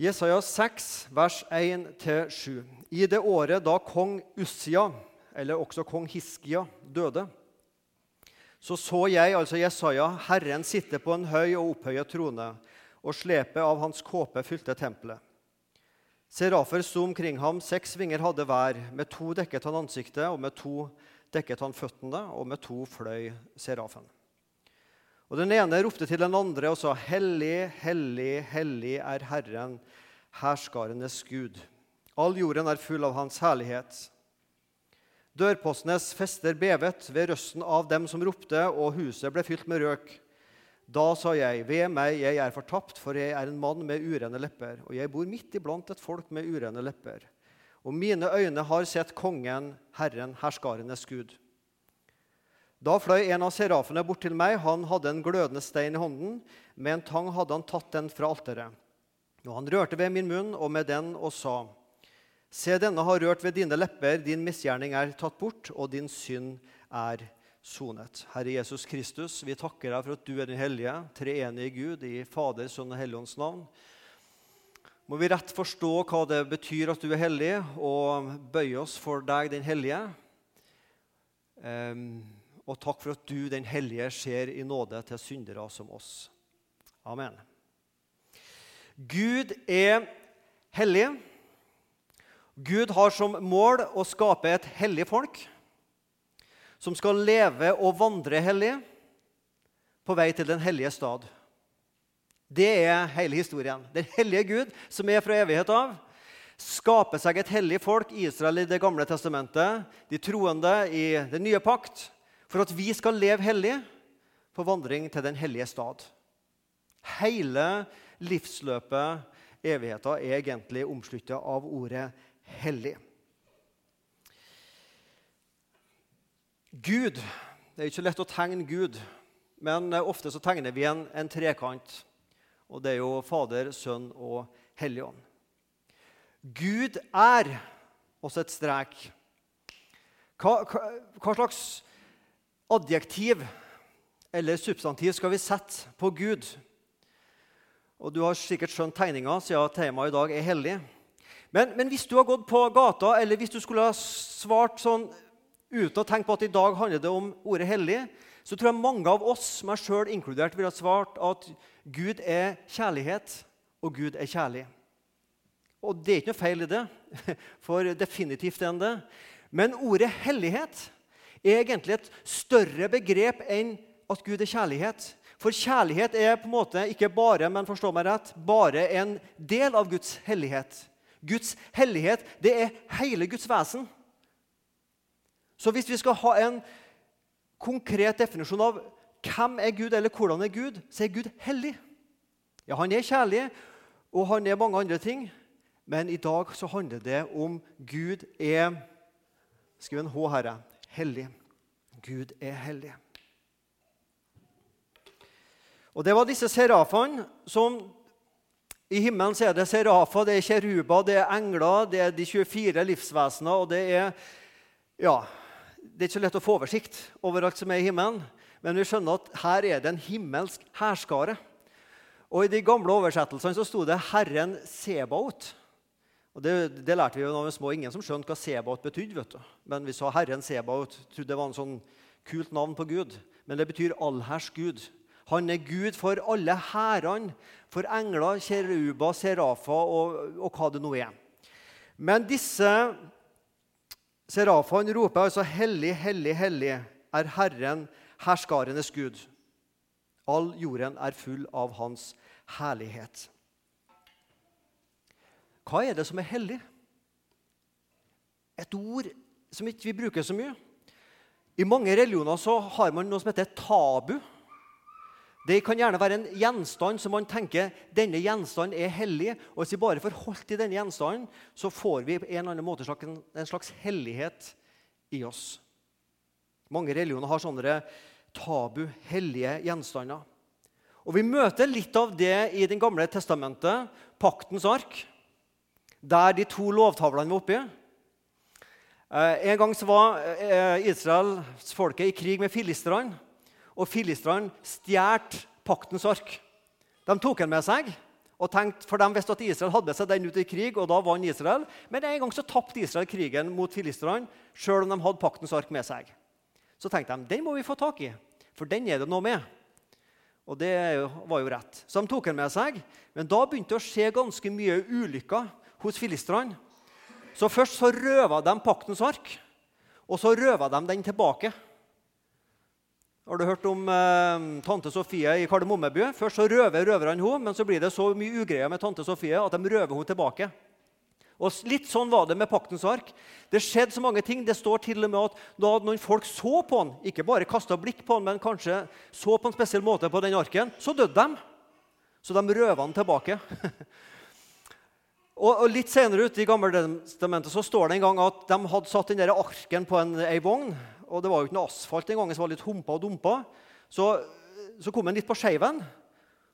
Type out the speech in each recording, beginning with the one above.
Jesaja 6, vers 1-7. I det året da kong Ussia, eller også kong Hiskia, døde, så så jeg, altså Jesaja, Herren sitte på en høy og opphøyet trone, og slepet av hans kåpe fylte tempelet. Serafer sto omkring ham, seks vinger hadde hver, med to dekket han ansiktet, og med to dekket han føttene, og med to fløy serafen. Og Den ene ropte til den andre og sa, Hellig, hellig, hellig er Herren, herskarenes Gud. All jorden er full av Hans herlighet. Dørpostenes fester bevet ved røsten av dem som ropte, og huset ble fylt med røk. Da sa jeg, ved meg, jeg er fortapt, for jeg er en mann med urene lepper, og jeg bor midt iblant et folk med urene lepper. Og mine øyne har sett Kongen, Herren, herskarenes Gud. Da fløy en av serafene bort til meg. Han hadde en glødende stein i hånden. Med en tang hadde han tatt den fra alteret. Og han rørte ved min munn og med den og sa:" Se, denne har rørt ved dine lepper, din misgjerning er tatt bort, og din synd er sonet. Herre Jesus Kristus, vi takker deg for at du er den hellige, treenige Gud, i Fader, Sønn og Helligånds navn. Må vi rett forstå hva det betyr at du er hellig, og bøye oss for deg, den hellige. Um, og takk for at du, den hellige, ser i nåde til syndere som oss. Amen. Gud er hellig. Gud har som mål å skape et hellig folk som skal leve og vandre hellig på vei til den hellige stad. Det er hele historien. Den hellige Gud, som er fra evighet av, skaper seg et hellig folk, Israel i Det gamle testamentet, de troende i Den nye pakt, for at vi skal leve hellig på vandring til den hellige stad. Hele livsløpet, evigheten, er egentlig omsluttet av ordet 'hellig'. Gud Det er ikke lett å tegne Gud, men ofte så tegner vi en, en trekant. Og det er jo Fader, Sønn og Helligånd. Gud er også et strek. Hva, hva, hva slags adjektiv eller substantiv skal vi sette på Gud? Og Du har sikkert skjønt tegninga siden temaet i dag er hellig. Men, men, hvis du har gått på gata, eller hvis du skulle ha svart sånn uten å tenke på at i dag handler det om ordet 'hellig', så tror jeg mange av oss, meg sjøl inkludert, ville ha svart at Gud er kjærlighet, og Gud er kjærlig. Og det er ikke noe feil i det, for definitivt enn det. Men ordet 'hellighet' er egentlig et større begrep enn at Gud er kjærlighet. For kjærlighet er på en måte ikke bare men forstå meg rett, bare en del av Guds hellighet. Guds hellighet det er hele Guds vesen. Så hvis vi skal ha en konkret definisjon av hvem er Gud, eller hvordan er Gud, så er Gud hellig. Ja, Han er kjærlig, og han er mange andre ting. Men i dag så handler det om Gud er Skriv en H, Herre hellig. Gud er hellig. Og Det var disse serafene som I himmelen er det serafer, det er kjeruber, det er engler, det er de 24 livsvesener. og det er, ja, det er ikke så lett å få oversikt over alt som er i himmelen, men vi skjønner at her er det en himmelsk hærskare. Og I de gamle oversettelsene så sto det 'Herren Sebaot'. Og det, det, lærte vi jo da vi små. Ingen som skjønte hva Sebaot betydde. vet du. Men vi sa Herren Sebaot. Trodde det var en sånn kult navn på Gud. Men det betyr allhers Gud. Han er Gud for alle hærene. For engler, kjeruber, serafer og, og, hva det nå er. Men disse serafene roper altså 'Hellig, hellig, hellig er Herren, herskarenes Gud'. All jorden er full av Hans herlighet. Hva er det som er hellig? Et ord som ikke vi bruker så mye. I mange religioner så har man noe som heter tabu. Det kan gjerne være en gjenstand som man tenker denne gjenstanden er hellig. og Hvis vi bare får holdt i denne gjenstanden, så får vi på en eller annen måte en slags hellighet i oss. Mange religioner har sånne tabu, hellige gjenstander. Og Vi møter litt av det i Det gamle testamentet, paktens ark der de to lovtavlene var oppi. Eh, en gang så var Israels israelsfolket i krig med filistrene. Og filistrene stjal paktens ark. De tok den med seg, og tenkte, For de visste at Israel hadde med seg den ut i krig, og da vant Israel. Men en gang så tapte Israel krigen mot filistrene, sjøl om de hadde paktens ark med seg. Så tenkte de den må vi få tak i, for den er det noe med. Og det var jo rett. Så de tok den med seg. Men da begynte det å skje ganske mye ulykker hos filistrene. Så først så røva de paktens ark, og så røva de den tilbake. Har du hørt om eh, tante Sofie i Kardemommeby? Først så røver røverne henne, men så blir det så mye ugreier med tante Sofie at de røver henne tilbake. Og Litt sånn var det med paktens ark. Det skjedde så mange ting. Det står til og med at da noen folk så på han, ikke bare kasta blikk på han, men kanskje så på en spesiell måte på den arken, så døde de. Så de røva han tilbake. og, Litt senere ute i Gammeltestamentet så står det en gang at de hadde satt den der arken på en, ei vogn og det var jo ikke noe asfalt engang, så det var litt humpa og dumpa. Så, så kom den litt på skeiven,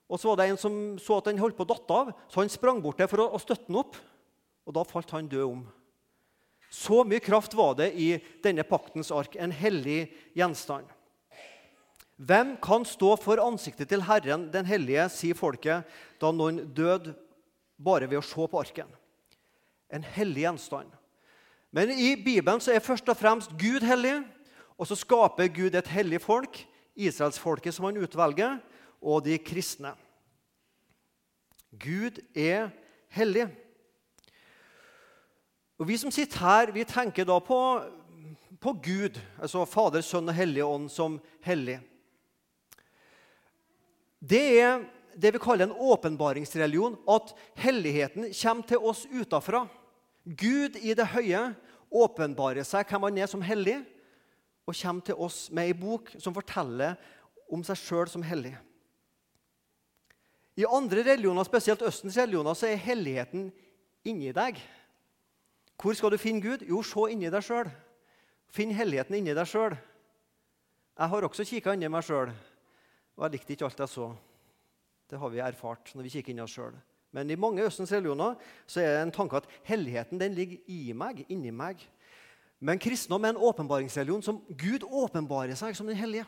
og så var det en som så at den holdt på å datte av. Så han sprang bort der for å, å støtte den opp, og da falt han død om. Så mye kraft var det i denne paktens ark, en hellig gjenstand. Hvem kan stå for ansiktet til Herren den hellige, sier folket, da noen døde bare ved å se på arken. En hellig gjenstand. Men i Bibelen så er først og fremst Gud hellig, og så skaper Gud et hellig folk, israelsfolket som han utvelger, og de kristne. Gud er hellig. Og Vi som sitter her, vi tenker da på, på Gud, altså Fader, Sønn og Hellig Ånd, som hellig. Det er det vi kaller en åpenbaringsreligion, at helligheten kommer til oss utafra. Gud i det høye åpenbarer seg hvem han er som hellig, og kommer til oss med ei bok som forteller om seg sjøl som hellig. I andre religioner, spesielt Østens religioner, så er helligheten inni deg. Hvor skal du finne Gud? Jo, se inni deg sjøl. Finn helligheten inni deg sjøl. Jeg har også kikka inni meg sjøl, og jeg likte ikke alt jeg så. Det har vi erfart når vi kikker inn i oss sjøl. Men i mange Østens religioner så er det en tanke at helligheten den ligger i meg, inni meg. Men kristendom er en åpenbaringsreligion som Gud åpenbarer seg som den hellige.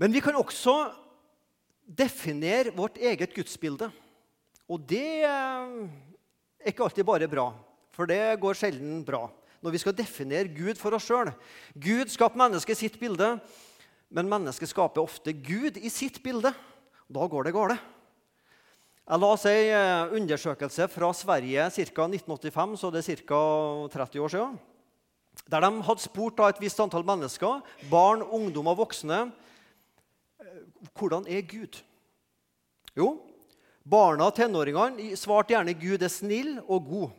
Men vi kan også definere vårt eget gudsbilde. Og det er ikke alltid bare bra, for det går sjelden bra når vi skal definere Gud for oss sjøl. Gud skapte mennesket sitt bilde, men mennesket skaper ofte Gud i sitt bilde. Da går det galt. Jeg oss ei eh, undersøkelse fra Sverige ca. 1985, så det er ca. 30 år siden. Der de hadde spurt et visst antall mennesker, barn, ungdom og voksne, eh, hvordan er Gud? Jo, barna og tenåringene svarte gjerne Gud er snill og god.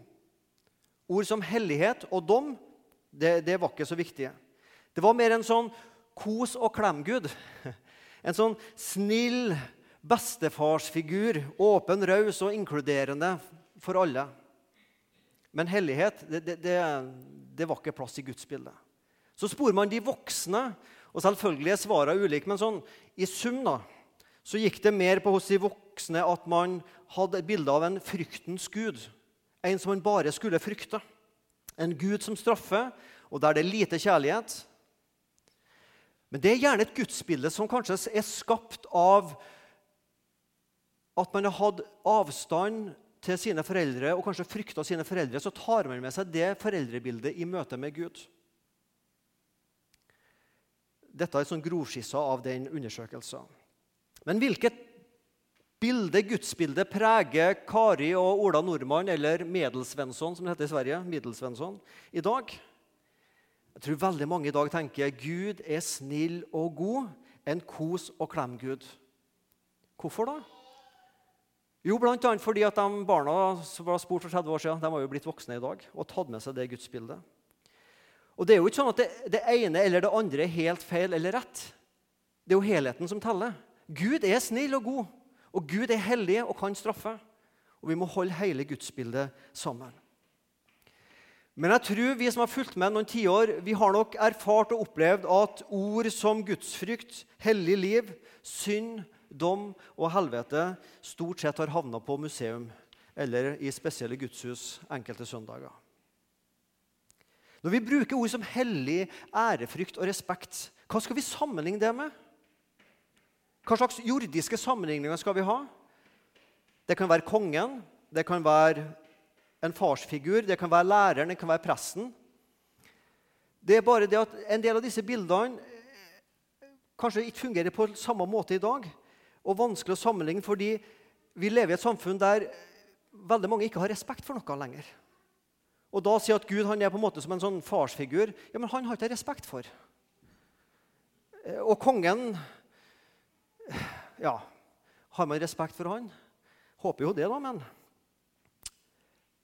Ord som hellighet og dom det, det var ikke så viktige. Det var mer en sånn kos og klem-gud. En sånn snill, bestefarsfigur, åpen, raus og inkluderende for alle. Men hellighet det, det, det, det var ikke plass i gudsbildet. Så sporer man de voksne, og selvfølgelig er svarene ulike. Men sånn, i sum da, så gikk det mer på hos de voksne at man hadde et bilde av en fryktens gud. En som man bare skulle frykte. En gud som straffer, og der det er lite kjærlighet. Men det er gjerne et gudsbilde som kanskje er skapt av at man har hatt avstand til sine foreldre og kanskje frykta sine foreldre, så tar man med seg det foreldrebildet i møte med Gud. Dette er sånn grovskissa av den undersøkelsen. Men hvilket bilde, gudsbilde preger Kari og Ola Nordmann, eller Medelsvensson, som det heter i Sverige, Middelsvensson, i dag? Jeg tror veldig mange i dag tenker Gud er snill og god, en kos og klem-gud. Hvorfor da? Jo, bl.a. fordi at de barna som var spurt for 30 år siden, de har jo blitt voksne i dag og tatt med seg det gudsbildet. Og Det er jo ikke sånn at det, det, ene eller det andre er helt feil eller rett. Det er jo helheten som teller. Gud er snill og god, og Gud er hellig og kan straffe. Og vi må holde hele gudsbildet sammen. Men jeg tror vi som har fulgt med noen tiår, vi har nok erfart og opplevd at ord som gudsfrykt, hellig liv, synd, dom og helvete stort sett har havna på museum eller i spesielle gudshus enkelte søndager. Når vi bruker ord som hellig, ærefrykt og respekt, hva skal vi sammenligne det med? Hva slags jordiske sammenligninger skal vi ha? Det kan være kongen, det kan være en farsfigur, det kan være læreren, det kan være presten. Det er bare det at en del av disse bildene eh, kanskje ikke fungerer på samme måte i dag. Og vanskelig å sammenligne fordi vi lever i et samfunn der veldig mange ikke har respekt for noe lenger. Og da sier at Gud han er på en måte som en sånn farsfigur. Ja, men han har ikke respekt for. Eh, og kongen Ja, har man respekt for han? Håper jo det, da, men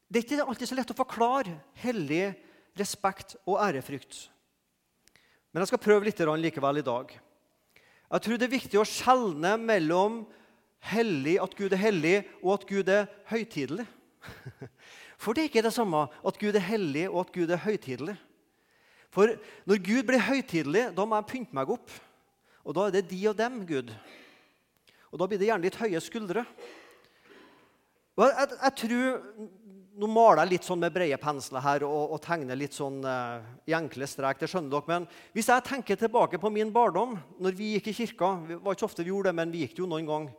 Det er ikke alltid så lett å forklare hellig respekt og ærefrykt. Men jeg skal prøve litt likevel i dag. Jeg tror det er viktig å skjelne mellom hellig, at Gud er hellig, og at Gud er høytidelig. For det er ikke det samme at Gud er hellig og at Gud er høytidelig. For når Gud blir høytidelig, da må jeg pynte meg opp. Og da er det de og dem, Gud. Og da blir det gjerne litt høye skuldre. Og jeg, jeg, tror, Nå maler jeg litt sånn med brede pensler her og, og tegner litt sånn uh, i enkle strek. det skjønner dere, Men hvis jeg tenker tilbake på min barndom, når vi gikk i kirka Det var ikke ofte vi gjorde det, men vi gikk det jo noen gang.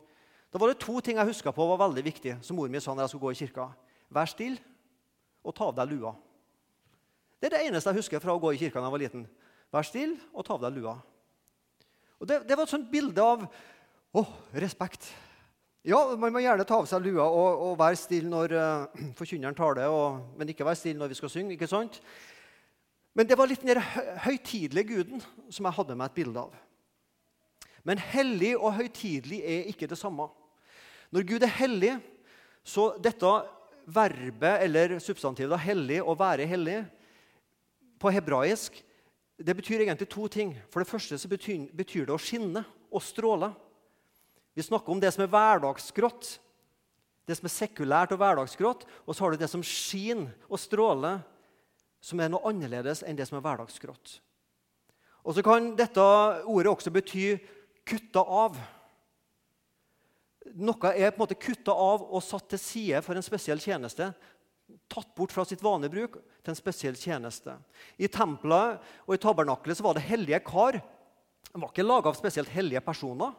Da var det to ting jeg huska på var veldig viktig, som mor mi sa når jeg skulle gå i kirka. Vær stille og ta av deg lua. Det er det eneste jeg husker fra å gå i kirka da jeg var liten. Vær stille og ta av deg lua. Og det, det var et sånt bilde av å, respekt. Ja, Man må gjerne ta av seg lua og, og være stille når uh, forkynneren taler, og, men ikke være stille når vi skal synge. ikke sant? Men det var litt den høytidelige guden som jeg hadde meg et bilde av. Men hellig og høytidelig er ikke det samme. Når Gud er hellig, så dette verbet eller substantivet 'hellig' og 'være hellig' på hebraisk det betyr egentlig to ting. For det første så betyr, betyr det å skinne og stråle. Vi snakker om det som er hverdagsgrått, det som er sekulært og hverdagsgrått. Og så har du det som skinner og stråler, som er noe annerledes enn det som er hverdagsgrått. Og så kan dette ordet også bety 'kutta av'. Noe er på en måte kutta av og satt til side for en spesiell tjeneste. Tatt bort fra sitt vanlige bruk til en spesiell tjeneste. I tempelet og i tabernaklet var det hellige kar. De var ikke laga av spesielt hellige personer.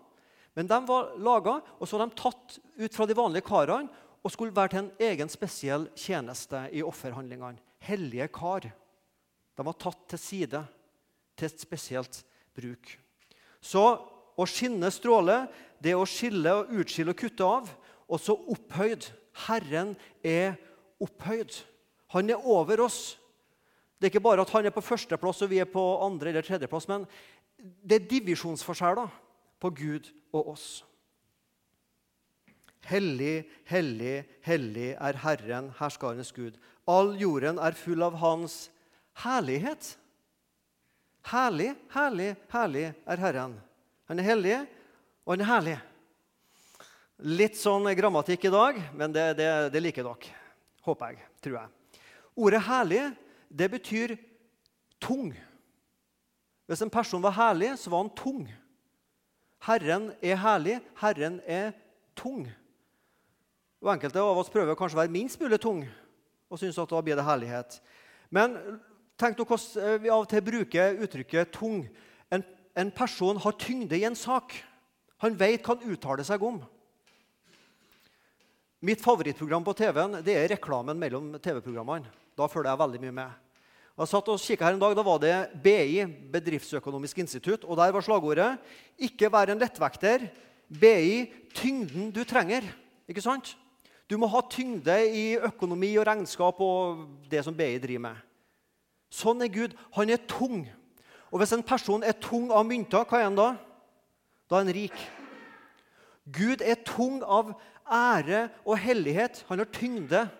Men de var laga, og så var de tatt ut fra de vanlige karene og skulle være til en egen spesiell tjeneste i offerhandlingene. Hellige kar. De var tatt til side til et spesielt bruk. Så å skinne stråle, det å skille og utskille og kutte av. Og så opphøyd. Herren er opphøyd. Han er over oss. Det er ikke bare at han er på førsteplass og vi er på andre eller tredjeplass, men det er divisjonsforskjeller på Gud og oss. Hellig, hellig, hellig er Herren, herskarenes Gud. All jorden er full av Hans herlighet. Herlig, herlig, herlig er Herren. Han er hellig, og han er herlig. Litt sånn grammatikk i dag, men det, det, det liker dere. Håper jeg. Tror jeg. Ordet 'herlig' det betyr tung. Hvis en person var herlig, så var han tung. Herren er herlig, Herren er tung. Og Enkelte av oss prøver kanskje å være minst mulig tung og synes at da blir det herlighet. Men tenk nå hvordan eh, vi av og til bruker uttrykket 'tung'. En, en person har tyngde i en sak. Han vet hva han uttaler seg om. Mitt favorittprogram på TV-en det er reklamen mellom TV-programmene. Da følger jeg veldig mye med. Jeg satt og her en dag, Da var det BI, Bedriftsøkonomisk institutt. og Der var slagordet 'Ikke vær en lettvekter'. BI tyngden du trenger. Ikke sant? Du må ha tyngde i økonomi og regnskap og det som BI driver med. Sånn er Gud. Han er tung. Og hvis en person er tung av mynter, hva er han da? Da er han rik. Gud er tung av ære og hellighet. Han har tyngde.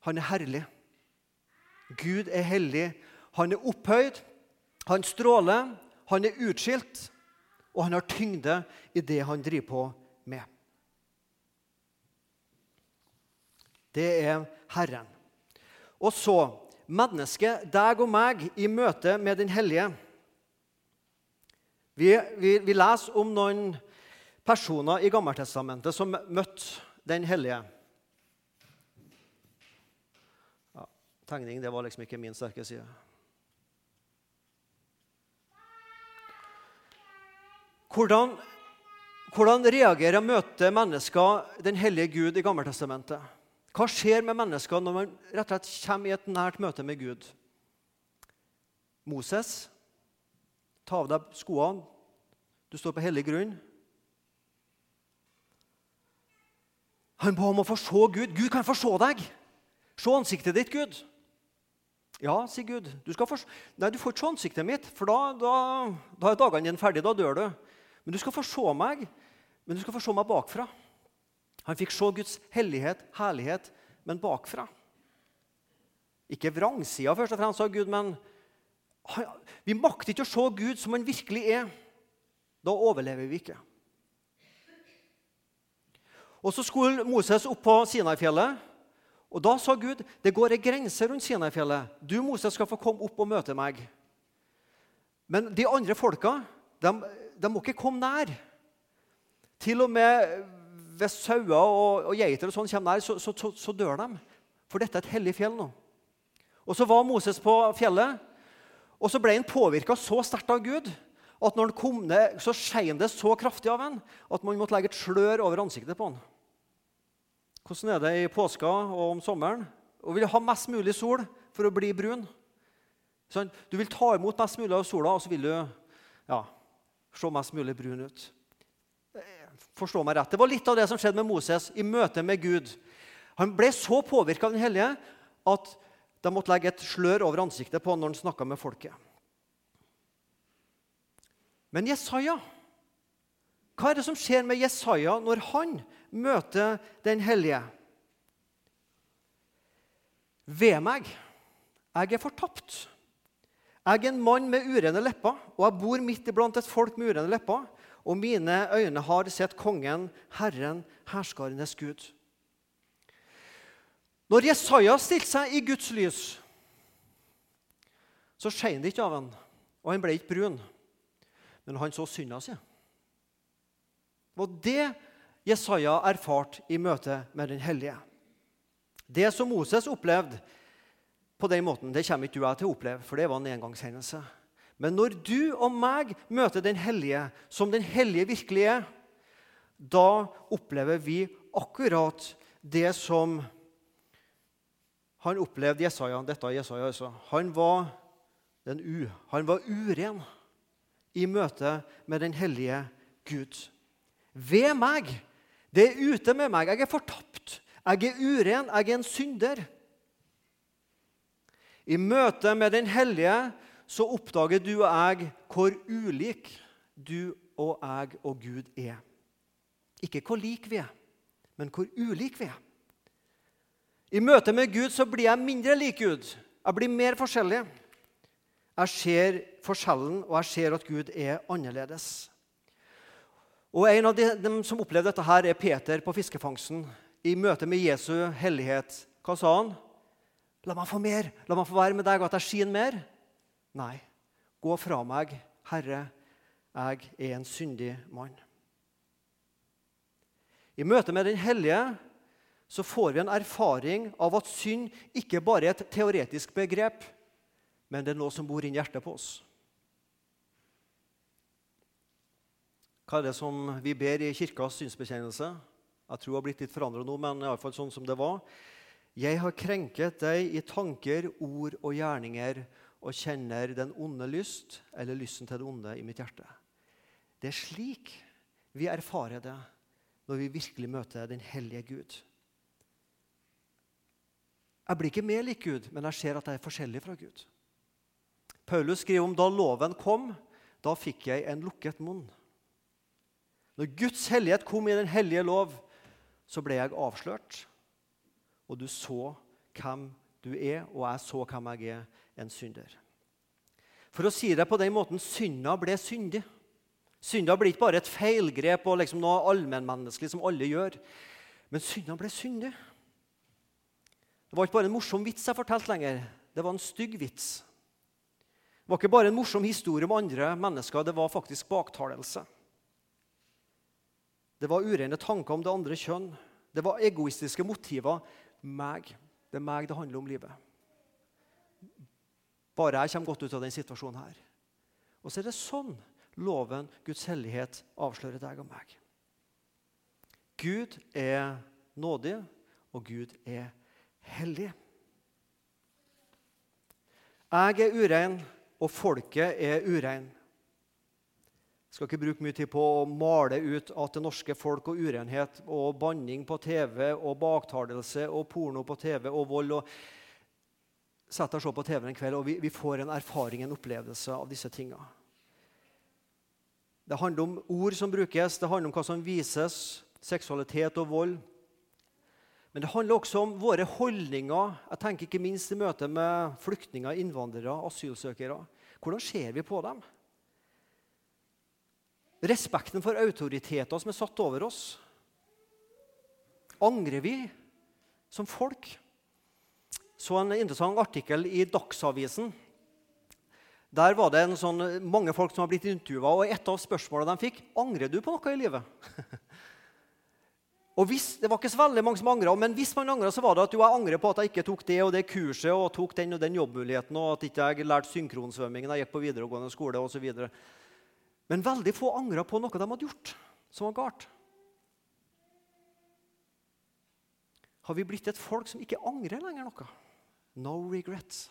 Han er herlig. Gud er hellig. Han er opphøyd, han stråler, han er utskilt, og han har tyngde i det han driver på med. Det er Herren. Og så mennesket, deg og meg, i møte med Den hellige. Vi, vi, vi leser om noen personer i Gammeltestamentet som møtte Den hellige. Tegning det var liksom ikke min sterke side. Hvordan Hvordan reagerer møter mennesker den hellige Gud i Gammeltestamentet? Hva skjer med mennesker når man rett og slett kommer i et nært møte med Gud? Moses, ta av deg skoene. Du står på hellig grunn. Han ba om å få se Gud. Gud kan få se deg. Se ansiktet ditt, Gud. Ja, sier Gud. Du. Nei, du får ikke se ansiktet mitt, for da, da, da er dagene dine ferdige. Da dør du. Men du skal få se meg, men du skal få se meg bakfra. Han fikk se Guds hellighet, herlighet, men bakfra. Ikke vrangsida, først og fremst, sa Gud, men vi makter ikke å se Gud som han virkelig er. Da overlever vi ikke. Og Så skulle Moses opp på Sinai-fjellet. Og Da sa Gud det går en grense rundt Sinai-fjellet. Du Moses, skal få komme opp og møte meg. Men de andre folka de, de må ikke komme nær. Til og med hvis sauer og, og, geiter og sånn kommer nær, så, så, så, så, dør de. For dette er et hellig fjell nå. Og Så var Moses på fjellet, og så ble han påvirka så sterkt av Gud at når han kom ned, så skein det så kraftig av ham at man måtte legge et slør over ansiktet på han. Hvordan er det i påska og om sommeren? Og vil ha mest mulig sol for å bli brun. Du vil ta imot mest mulig av sola, og så vil du ja, se mest mulig brun ut. Forstå meg rett. Det var litt av det som skjedde med Moses i møte med Gud. Han ble så påvirka av Den hellige at de måtte legge et slør over ansiktet på han når han snakka med folket. Men Jesaja Hva er det som skjer med Jesaja når han møter Den hellige? Ved meg, jeg er fortapt. Jeg er en mann med urene lepper, og jeg bor midt iblant et folk med urene lepper. Og mine øyne har sett Kongen, Herren, herskarenes Gud. Når Jesaja stilte seg i Guds lys, så skein det ikke av han, og han ble ikke brun men han så synda si. Det var det Jesaja erfarte i møte med Den hellige. Det som Moses opplevde på den måten, det kommer ikke du og jeg til å oppleve, for det var en engangshendelse. Men når du og meg møter Den hellige som Den hellige virkelig er, da opplever vi akkurat det som han opplevde Jesaja. Dette er Jesaja altså. Han var, den u, han var uren i møte med den hellige Gud. Ved meg. Det er ute med meg. Jeg er fortapt. Jeg er uren. Jeg er en synder. I møte med den hellige så oppdager du og jeg hvor ulik du og jeg og Gud er. Ikke hvor lik vi er, men hvor ulik vi er. I møte med Gud så blir jeg mindre lik Gud. Jeg blir mer forskjellig. Jeg ser forskjellen, og jeg ser at Gud er annerledes. Og En av de, dem som opplevde dette, her er Peter på fiskefangsten. I møte med Jesu hellighet. Hva sa han? La meg få mer. La meg få være med deg, og at jeg skinner mer. Nei. Gå fra meg, Herre. Jeg er en syndig mann. I møte med Den hellige så får vi en erfaring av at synd ikke bare er et teoretisk begrep, men det er noe som bor inni hjertet på oss. Hva er det som vi ber i Kirkas synsbekjennelse? Jeg tror det har blitt litt forandra nå, men iallfall sånn som det var. Jeg har krenket deg i tanker, ord og gjerninger og kjenner den onde lyst, eller lysten til det onde, i mitt hjerte. Det er slik vi erfarer det når vi virkelig møter den hellige Gud. Jeg blir ikke mer lik Gud, men jeg ser at jeg er forskjellig fra Gud. Paulus skriver om da loven kom, da fikk jeg en lukket munn. Når Guds hellighet kom i den hellige lov, så ble jeg avslørt. Og du så hvem du er, og jeg så hvem jeg er, en synder. For å si det på den måten synda ble syndig. Synda ble ikke bare et feilgrep og liksom noe allmennmenneskelig som alle gjør. Men synda ble syndig. Det var ikke bare en morsom vits jeg fortalte lenger. Det var en stygg vits. Det var ikke bare en morsom historie om andre mennesker, det var faktisk baktalelse. Det var urene tanker om det andre kjønn. Det var egoistiske motiver. Meg. Det er meg det handler om livet. Bare jeg kommer godt ut av denne situasjonen her. Og så er det sånn loven, Guds hellighet, avslører deg og meg. Gud er nådig, og Gud er hellig. Jeg er urein, og folket er urein. Skal ikke bruke mye tid på å male ut at det norske folk og urenhet og banning på TV og baktalelse og porno på TV og vold og Sett deg og se på TV en kveld, og vi, vi får en erfaring, en opplevelse av disse tinga. Det handler om ord som brukes, det handler om hva som vises, seksualitet og vold. Men det handler også om våre holdninger. Jeg tenker ikke minst i møte med flyktninger, innvandrere, asylsøkere. Hvordan ser vi på dem? Respekten for autoriteter som er satt over oss. Angrer vi som folk? Så en interessant artikkel i Dagsavisen. Der var det sånn, mange folk som har blitt intervjua, og et av spørsmålene de fikk angrer du på noe i livet. Og hvis, Det var ikke så veldig mange som angra, men hvis man angra, så var det at jo, jeg angrer på at jeg ikke tok det og det kurset og tok den og den jobbmuligheten, og at ikke jeg lærte synkronsvømming da jeg gikk på videregående skole osv. Men veldig få angra på noe de hadde gjort som var galt. Har vi blitt et folk som ikke angrer lenger noe? No regrets.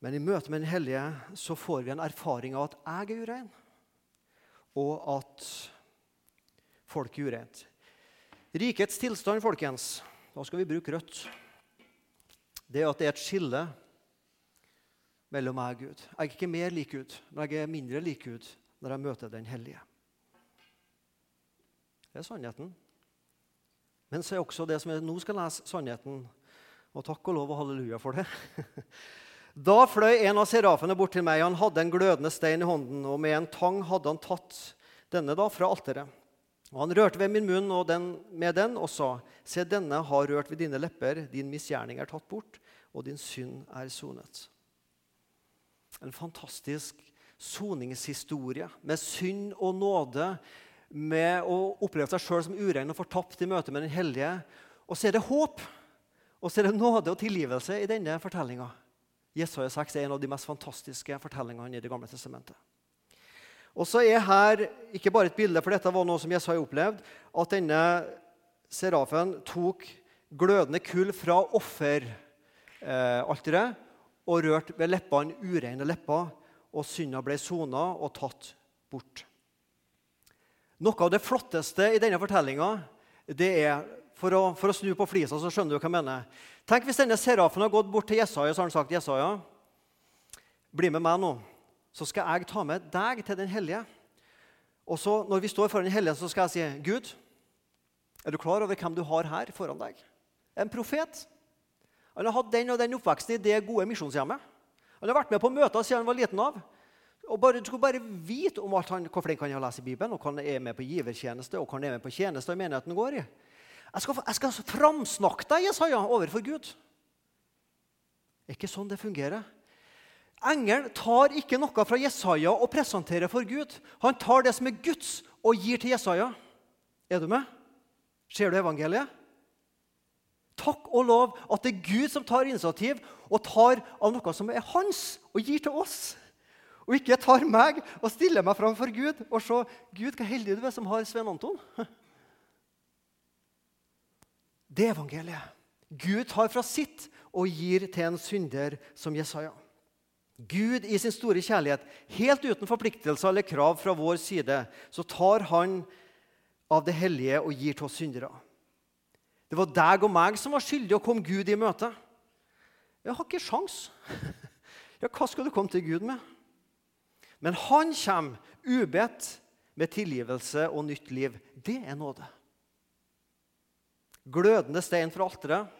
Men i møte med Den hellige så får vi en erfaring av at jeg er urein, og at folk er ureint. Rikets tilstand, folkens, da skal vi bruke rødt. Det er at det er et skille mellom meg og Gud. Jeg er ikke mer lik Gud, men jeg er mindre lik Gud når jeg møter Den hellige. Det er sannheten. Men så er også det som jeg nå skal lese, sannheten. Og takk og lov og halleluja for det. Da fløy en av serafene bort til meg. Han hadde en glødende stein i hånden, og med en tang hadde han tatt denne da fra alteret. Og Han rørte ved min munn og den, med den og sa, Se, denne har rørt ved dine lepper, din misgjerning er tatt bort, og din synd er sonet. En fantastisk soningshistorie med synd og nåde, med å oppleve seg sjøl som urein og fortapt i møte med Den hellige. Og så er det håp, og så er det nåde og tilgivelse i denne fortellinga. Jesaja 6 er en av de mest fantastiske fortellingene i Det gamle testamentet. Og så er her ikke bare et bilde, for dette var noe som Jesaja opplevd, at denne serafen tok glødende kull fra offeralteret og rørte ved leppene ureine lepper, og synda ble sona og tatt bort. Noe av det flotteste i denne fortellinga er for å, for å, snu på flisa, så skjønner du hva jeg mener. Tenk hvis denne serafen har gått bort til Jesaja så har han sagt Jesaja, bli med meg nå så skal jeg ta med deg til Den hellige. Og så Når vi står foran Den hellige, så skal jeg si, Gud, er du klar over hvem du har her foran deg? En profet. Han har hatt den og den oppveksten i det gode misjonshjemmet. Han har vært med på møter siden han var liten av. Og bare, Du skulle bare vite om han, hvor flink han er å lese Bibelen, og hva han er med på givertjeneste og hva han er med på tjeneste i menigheten går i. Jeg skal, jeg skal framsnakke deg, Jesaja, overfor Gud. Det er ikke sånn det fungerer. Engelen tar ikke noe fra Jesaja og presenterer for Gud. Han tar det som er Guds, og gir til Jesaja. Er du med? Ser du evangeliet? Takk og lov at det er Gud som tar initiativ og tar av noe som er hans, og gir til oss. Og ikke tar meg og stiller meg framfor Gud og se Gud, hva heldig du er som har Svein Anton. Det er evangeliet. Gud tar fra sitt og gir til en synder som Jesaja. Gud i sin store kjærlighet, helt uten forpliktelser eller krav fra vår side, så tar han av det hellige og gir til oss syndere. Det var deg og meg som var skyldige å komme Gud i møte. Jeg har ikke sjans. Ja, hva skal du komme til Gud med? Men han kommer ubedt med tilgivelse og nytt liv. Det er nåde. Glødende stein fra alteret,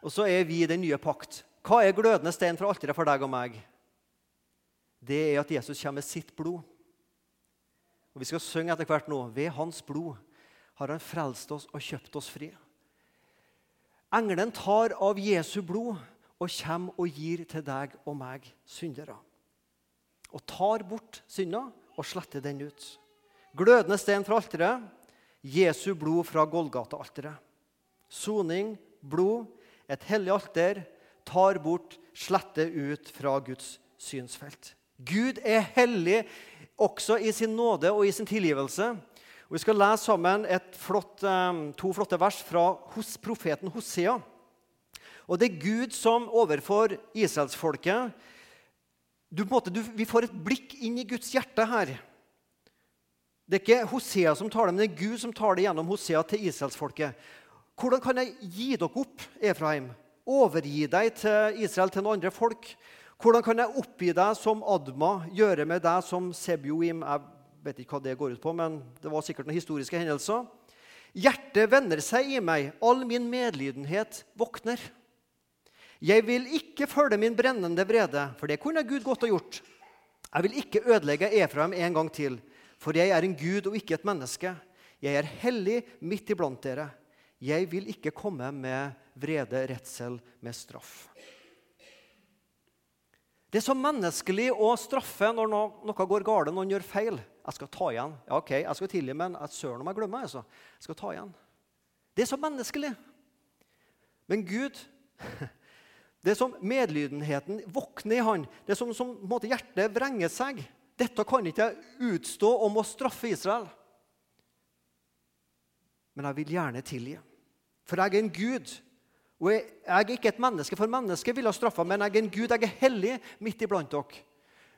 og så er vi i den nye pakt. Hva er glødende stein fra alteret for deg og meg? det er at Jesus kommer med sitt blod. Og Vi skal synge etter hvert nå. Ved hans blod har han frelst oss og kjøpt oss fri. Engelen tar av Jesu blod og kommer og gir til deg og meg syndere. Og tar bort synda og sletter den ut. Glødende stein fra alteret, Jesu blod fra Golgata-alteret. Soning, blod, et hellig alter, tar bort, sletter ut fra Guds synsfelt. Gud er hellig også i sin nåde og i sin tilgivelse. Og Vi skal lese sammen flott, to flotte vers fra hos profeten Hosea. Og Det er Gud som overfor israelsfolket du, Vi får et blikk inn i Guds hjerte her. Det er ikke Hosea som taler, men det er Gud som taler gjennom Hosea til israelsfolket. Hvordan kan jeg gi dere opp, Efraim? Overgi deg til Israel, til noen andre folk? Hvordan kan jeg oppgi deg som Adma, gjøre med deg som Sebjoim? Jeg vet ikke hva det går ut på, men det var sikkert noen historiske hendelser. Hjertet vender seg i meg, all min medlidenhet våkner. Jeg vil ikke følge min brennende vrede, for det kunne Gud godt ha gjort. Jeg vil ikke ødelegge Efraim en gang til, for jeg er en gud og ikke et menneske. Jeg er hellig midt iblant dere. Jeg vil ikke komme med vrede, redsel, med straff. Det er så menneskelig å straffe når noe går galt, noen gjør feil. Jeg skal ta igjen. Ja, ok, jeg skal tilgi, men søren om jeg glemmer. Altså. Jeg skal ta igjen. Det er så menneskelig. Men Gud Det er som medlydenheten våkner i han. Det er som, som måte, hjertet vrenger seg. Dette kan ikke jeg utstå om å straffe Israel. Men jeg vil gjerne tilgi. For jeg er en gud og jeg, er ikke et menneske, for mennesket ville ha straffa, men jeg er en Gud. Jeg er hellig midt iblant dere.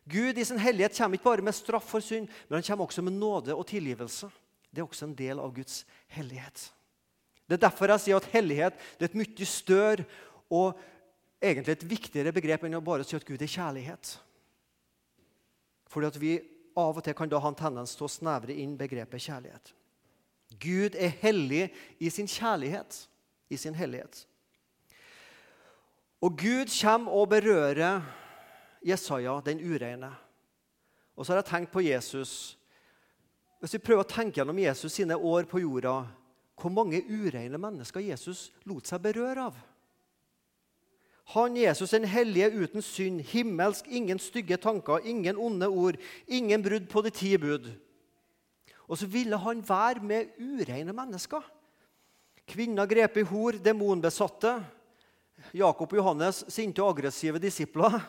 Gud i sin hellighet kommer ikke bare med straff for synd, men han kommer også med nåde og tilgivelse. Det er også en del av Guds hellighet. Det er derfor jeg sier at hellighet er et mye større og egentlig et viktigere begrep enn å bare si at Gud er kjærlighet. Fordi at vi av og til kan da ha en tendens til å snevre inn begrepet kjærlighet. Gud er hellig i sin kjærlighet, i sin hellighet. Og Gud kommer og berører Jesaja, den ureine. Og så har jeg tenkt på Jesus. Hvis vi prøver å tenke gjennom Jesus sine år på jorda, hvor mange ureine mennesker Jesus lot seg berøre av? Han Jesus, den hellige uten synd, himmelsk, ingen stygge tanker, ingen onde ord, ingen brudd på de ti bud. Og så ville han være med ureine mennesker. Kvinner grepet i hor, demonbesatte, Jakob og Johannes, sinte og aggressive disipler.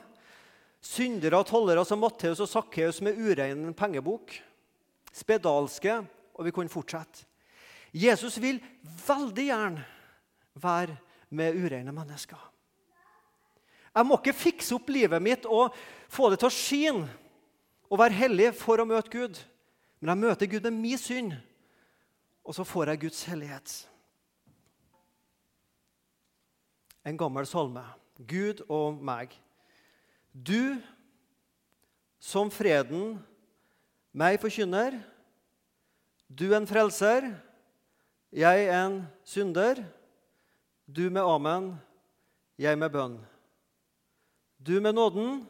Syndere og tollere som Matteus og Sakkeus med urein pengebok. Spedalske, og vi kunne fortsette. Jesus vil veldig gjerne være med ureine mennesker. Jeg må ikke fikse opp livet mitt og få det til å skinne og være hellig for å møte Gud. Men jeg møter Gud med min synd, og så får jeg Guds hellighet en gammel salme. Gud og meg. Du som freden meg forkynner, du en frelser, jeg en synder, du med amen, jeg med bønn. Du med nåden,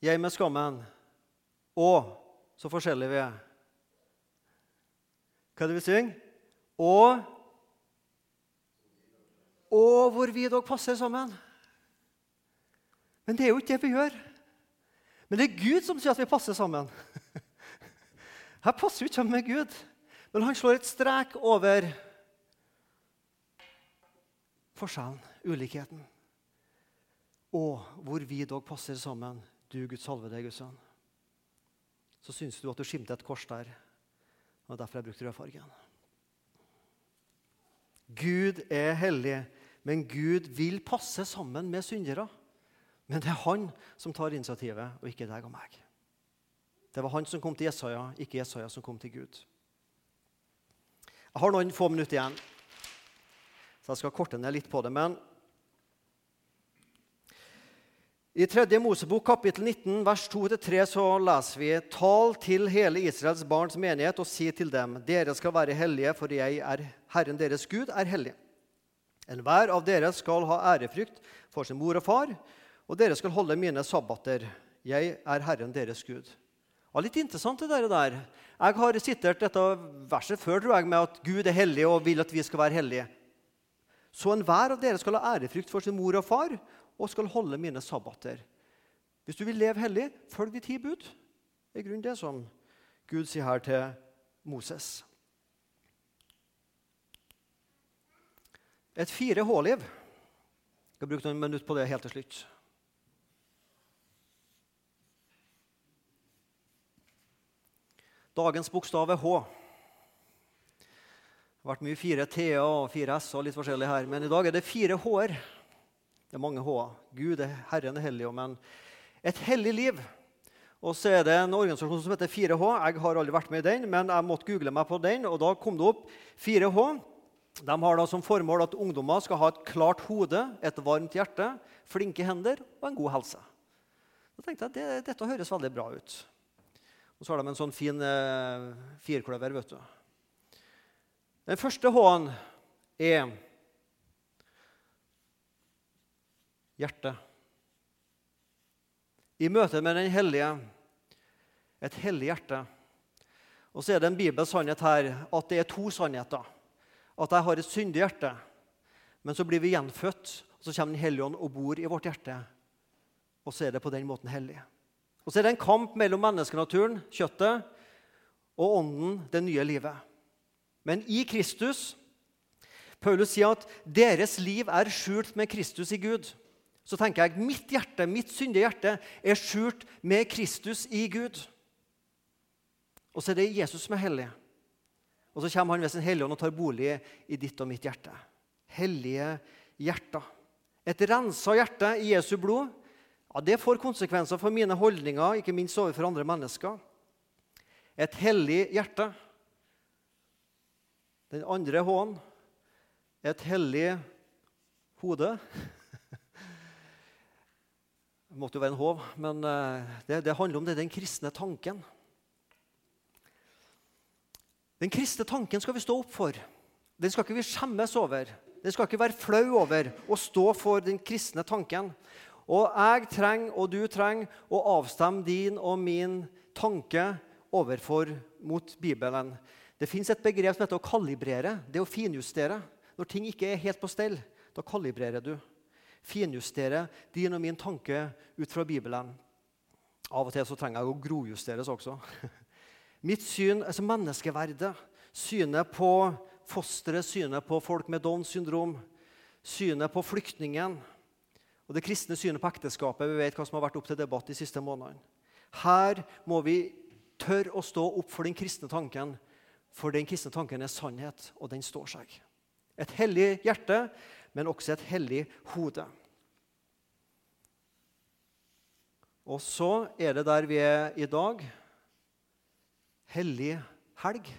jeg med skammen. Og så forskjellige vi er. Hva er det vi synger? Og å hvor vi dog passer sammen. Men det er jo ikke det vi gjør. Men det er Gud som sier at vi passer sammen. Her passer vi ikke sammen med Gud, men han slår et strek over forskjellen, ulikheten. Og hvor vi dog passer sammen, du Guds salve deg, Guds sønn. Så syns du at du skimter et kors der. og Derfor har jeg brukt rødfargen. Gud er hellig. Men Gud vil passe sammen med syndere. Men det er han som tar initiativet, og ikke deg og meg. Det var han som kom til Jesaja, ikke Jesaja som kom til Gud. Jeg har noen få minutter igjen, så jeg skal korte ned litt på det. Men i 3. Mosebok kapittel 19, vers 2-3 så leser vi Tal til hele Israels barns menighet og si til dem:" Dere skal være hellige, for jeg er Herren deres Gud, er hellig. Enhver av dere skal ha ærefrykt for sin mor og far, og dere skal holde mine sabbater. Jeg er Herren deres Gud. Var litt interessant, det der. Jeg har sitert dette verset før tror jeg, med at Gud er hellig og vil at vi skal være hellige. Så enhver av dere skal ha ærefrykt for sin mor og far og skal holde mine sabbater. Hvis du vil leve hellig, følg de ti bud. Det er grunnen det som Gud sier her til Moses. Et fire H-liv. Jeg skal bruke noen minutter på det helt til slutt. Dagens bokstav er H. Det har vært mye fire T-er og fire S og litt forskjellig her, men i dag er det fire H-er. Det er mange H-er. Gud, er Herren er hellig, men et hellig liv. Og så er det en organisasjon som heter 4H. Jeg har aldri vært med i den, men jeg måtte google meg på den, og da kom det opp 4H. De har da som formål at ungdommer skal ha et klart hode, et varmt hjerte, flinke hender og en god helse. Da tenkte jeg det, dette høres veldig bra ut. Og så har de en sånn fin eh, firkløver. vet du. Den første H-en er hjertet. I møte med Den hellige et hellig hjerte. Og så er det en bibelsk sannhet her at det er to sannheter. At jeg har et syndig hjerte, men så blir vi gjenfødt, og så kommer Den hellige ånd og bor i vårt hjerte. Og så er det på den måten hellig. Og så er det en kamp mellom menneskenaturen, kjøttet, og ånden, det nye livet. Men i Kristus Paulus sier at deres liv er skjult med Kristus i Gud så tenker jeg mitt hjerte, mitt syndige hjerte er skjult med Kristus i Gud. Og så er det Jesus som er hellig. Og så kommer han ved sin hellige ånd og tar bolig i ditt og mitt hjerte. Hellige hjerter. Et rensa hjerte i Jesu blod ja, det får konsekvenser for mine holdninger, ikke minst overfor andre mennesker. Et hellig hjerte. Den andre H-en et hellig hode. Det måtte jo være en håv, men eh, det, det handler om det, den kristne tanken. Den kristne tanken skal vi stå opp for. Den skal ikke vi skjemmes over. Den skal ikke være flau over å stå for den kristne tanken. Og jeg trenger, og du trenger, å avstemme din og min tanke overfor mot Bibelen. Det fins et begrep som heter å kalibrere. Det å finjustere. Når ting ikke er helt på stell, da kalibrerer du finjustere din og min tanke ut fra Bibelen. Av og til så trenger jeg å grojusteres også. Mitt syn, altså menneskeverdet, synet på fosteret, synet på folk med Downs syndrom, synet på flyktningen og det kristne synet på ekteskapet. Vi vet hva som har vært opp til debatt de siste månedene. Her må vi tørre å stå opp for den kristne tanken, for den kristne tanken er sannhet, og den står seg. Et hellig hjerte men også et hellig hode. Og så er det der vi er i dag hellig helg.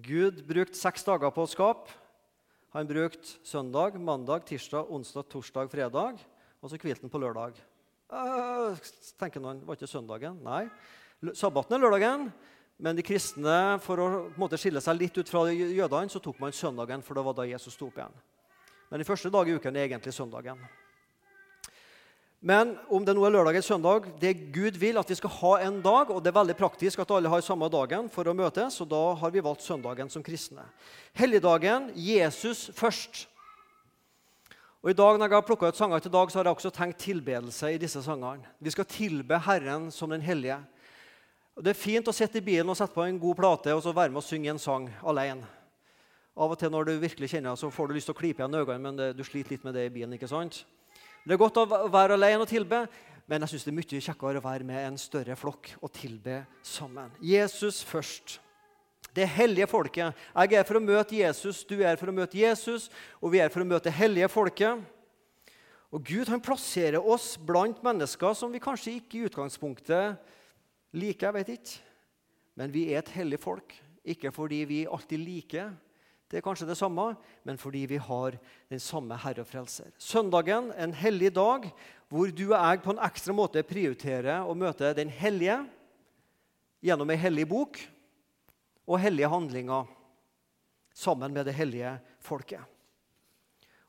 Gud brukte seks dager på å skape. Han brukte søndag, mandag, tirsdag, onsdag, torsdag, fredag. Og så hvilte han på lørdag. Øh, tenker noen, Var ikke søndagen? Nei. Sabbaten er lørdagen. Men de kristne, for å måte, skille seg litt ut fra jødene, så tok man søndagen, for det var da Jesus sto opp igjen. Men den første dagen i uken er egentlig søndagen. Men om det nå er lørdag eller søndag, det Gud vil at vi skal ha en dag, og det er veldig praktisk at alle har samme dagen for å møtes, og da har vi valgt søndagen som kristne. Helligdagen Jesus først. Og i dag, Når jeg har plukka ut sanger til dag, så har jeg også tenkt tilbedelse i disse sangene. Vi skal tilbe Herren som den hellige. Og Det er fint å sitte i bilen og sette på en god plate og så være med og synge en sang alene. Av og til når du virkelig kjenner så får du lyst til å klype igjen øynene, men du sliter litt med det i bilen. ikke sant? Det er godt å være alene og tilbe, men jeg syns det er mye kjekkere å være med en større flokk og tilbe sammen. Jesus først. Det hellige folket. Jeg er for å møte Jesus, du er for å møte Jesus, og vi er for å møte det hellige folket. Og Gud han plasserer oss blant mennesker som vi kanskje ikke i utgangspunktet liker. jeg vet ikke. Men vi er et hellig folk. Ikke fordi vi alltid liker, det er kanskje det samme, men fordi vi har den samme Herre og Frelser. Søndagen, en hellig dag, hvor du og jeg på en ekstra måte prioriterer å møte Den hellige gjennom ei hellig bok og hellige handlinger sammen med det hellige folket.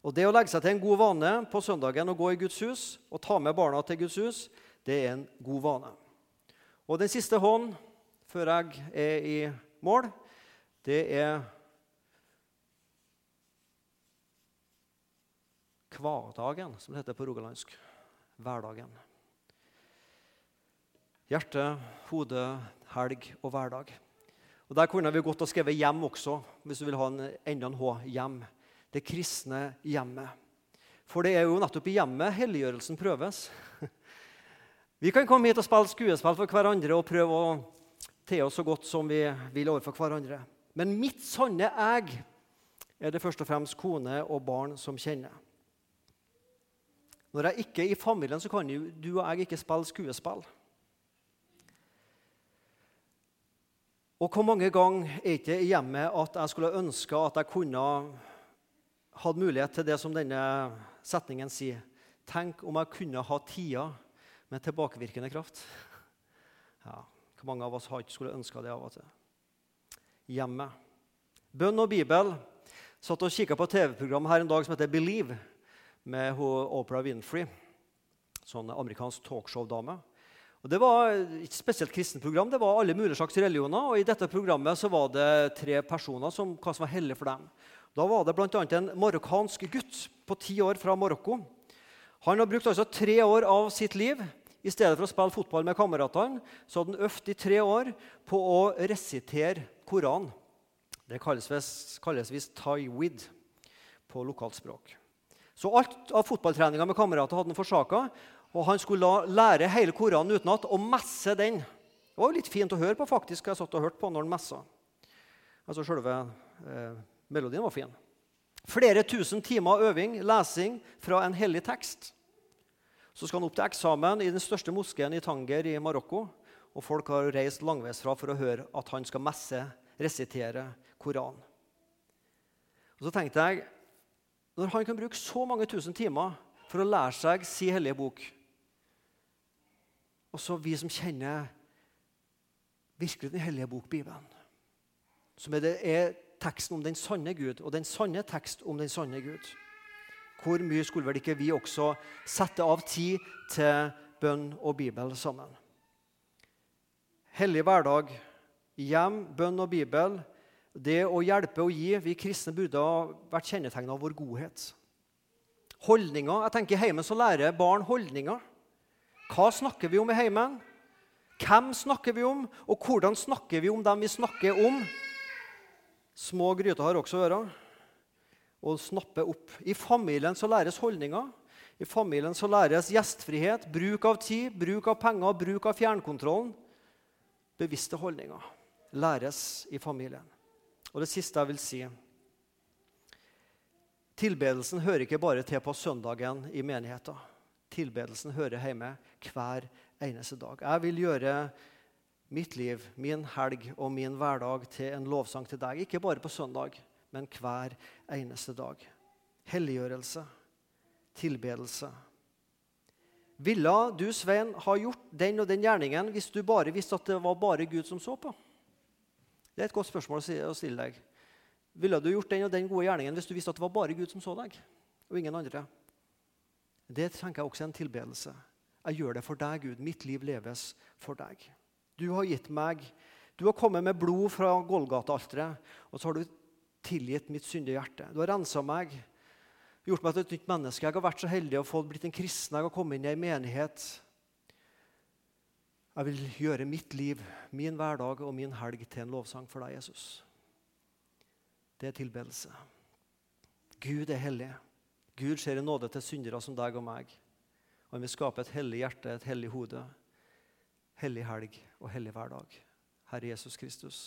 Og Det å legge seg til en god vane på søndagen å gå i Guds hus og ta med barna til Guds hus, det er en god vane. Og den siste hånd før jeg er i mål, det er hverdagen, som det heter på rogalandsk. Hverdagen. Hjerte, hode, helg og hverdag. Og Der kunne vi godt ha skrevet 'hjem' også, hvis du vil ha en, enda en H. Hjem. Det kristne hjemmet. For det er jo nettopp i hjemmet helliggjørelsen prøves. Vi kan komme hit og spille skuespill for hverandre og prøve å te oss så godt som vi vil overfor hverandre. Men mitt sanne jeg er det først og fremst kone og barn som kjenner. Når jeg ikke er i familien, så kan jo du og jeg ikke spille skuespill. Og hvor mange ganger er ikke i hjemmet at jeg skulle ønske at jeg kunne hatt mulighet til det som denne setningen sier. Tenk om jeg kunne ha tida med tilbakevirkende kraft. Ja, Hvor mange av oss har ikke skulle ønska det av og til? Hjemmet. Bønn og Bibel. Satt og kikka på TV-program her en dag som heter Believe, med Oprah Winfrey. Sånn amerikansk talkshow-dame. Og Det var ikke spesielt kristent program, det var alle mulige slags religioner. og I dette programmet så var det tre personer som, hva som var hellig for dem. Da var det bl.a. en marokkansk gutt på ti år fra Marokko. Han har brukt altså tre år av sitt liv i stedet for å spille fotball med kameratene, så hadde han øvd i tre år på å resitere Koranen. Det kalles, kalles visst taiwid på lokalt språk. Så alt av fotballtreninga med kamerater hadde han forsaka. Og han skulle lære hele Koranen utenat og messe den. Det var jo litt fint å høre på, faktisk. Jeg satt og hørte på når han messa. Altså Selve eh, melodien var fin. Flere tusen timer øving, lesing fra en hellig tekst. Så skal han opp til eksamen i den største moskeen i Tanger i Marokko. Og folk har reist langveisfra for å høre at han skal messe, resitere Koranen. Og så tenkte jeg, Når han kan bruke så mange tusen timer for å lære seg si hellige bok, og så vi som kjenner virkelig Den hellige bok, Bibelen, som er, det, er teksten om den sanne Gud, og den sanne tekst om den sanne Gud. Hvor mye skulle vel ikke vi også sette av tid til bønn og Bibel sammen? Hellig hverdag, hjem, bønn og Bibel. Det å hjelpe og gi. Vi kristne burde ha vært kjennetegna av vår godhet. Holdninger. Jeg tenker Hjemme så lærer barn holdninger. Hva snakker vi om i heimen? Hvem snakker vi om, og hvordan snakker vi om dem vi snakker om? Små gryter har også ører. Å snappe opp. I familien så læres holdninger. I familien så læres gjestfrihet, bruk av tid, bruk av penger, bruk av fjernkontrollen. Bevisste holdninger læres i familien. Og det siste jeg vil si Tilbedelsen hører ikke bare til på søndagen i menigheten tilbedelsen hører hjemme hver eneste dag. Jeg vil gjøre mitt liv, min helg og min hverdag til en lovsang til deg. Ikke bare på søndag, men hver eneste dag. Helliggjørelse, tilbedelse. Ville du, Svein, ha gjort den og den gjerningen hvis du bare visste at det var bare Gud som så på? Det er et godt spørsmål å stille deg. Ville du gjort den og den gode gjerningen hvis du visste at det var bare Gud som så deg, og ingen andre? Det tenker jeg også er en tilbedelse. Jeg gjør det for deg, Gud. Mitt liv leves for deg. Du har gitt meg Du har kommet med blod fra Golgata-alteret, og så har du tilgitt mitt syndige hjerte. Du har rensa meg, gjort meg til et nytt menneske. Jeg har vært så heldig å få blitt en kristen. Jeg har kommet inn i en menighet. Jeg vil gjøre mitt liv, min hverdag og min helg til en lovsang for deg, Jesus. Det er tilbedelse. Gud er hellig. Gud ser i nåde til syndere som deg og meg. Og han vil skape et hellig hjerte, et hellig hode, hellig helg og hellig hverdag. Herre Jesus Kristus.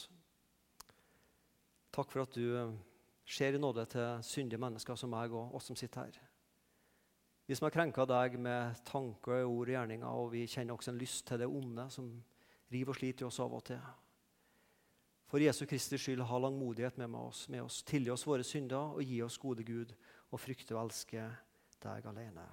Takk for at du eh, ser i nåde til syndige mennesker som meg og oss som sitter her. Vi som har krenka deg med tanker, ord og gjerninger, og vi kjenner også en lyst til det onde som river og sliter i oss av og til. For Jesu Kristi skyld, ha langmodighet med oss, med oss. Tilgi oss våre synder og gi oss gode Gud og frykte og elske deg alene.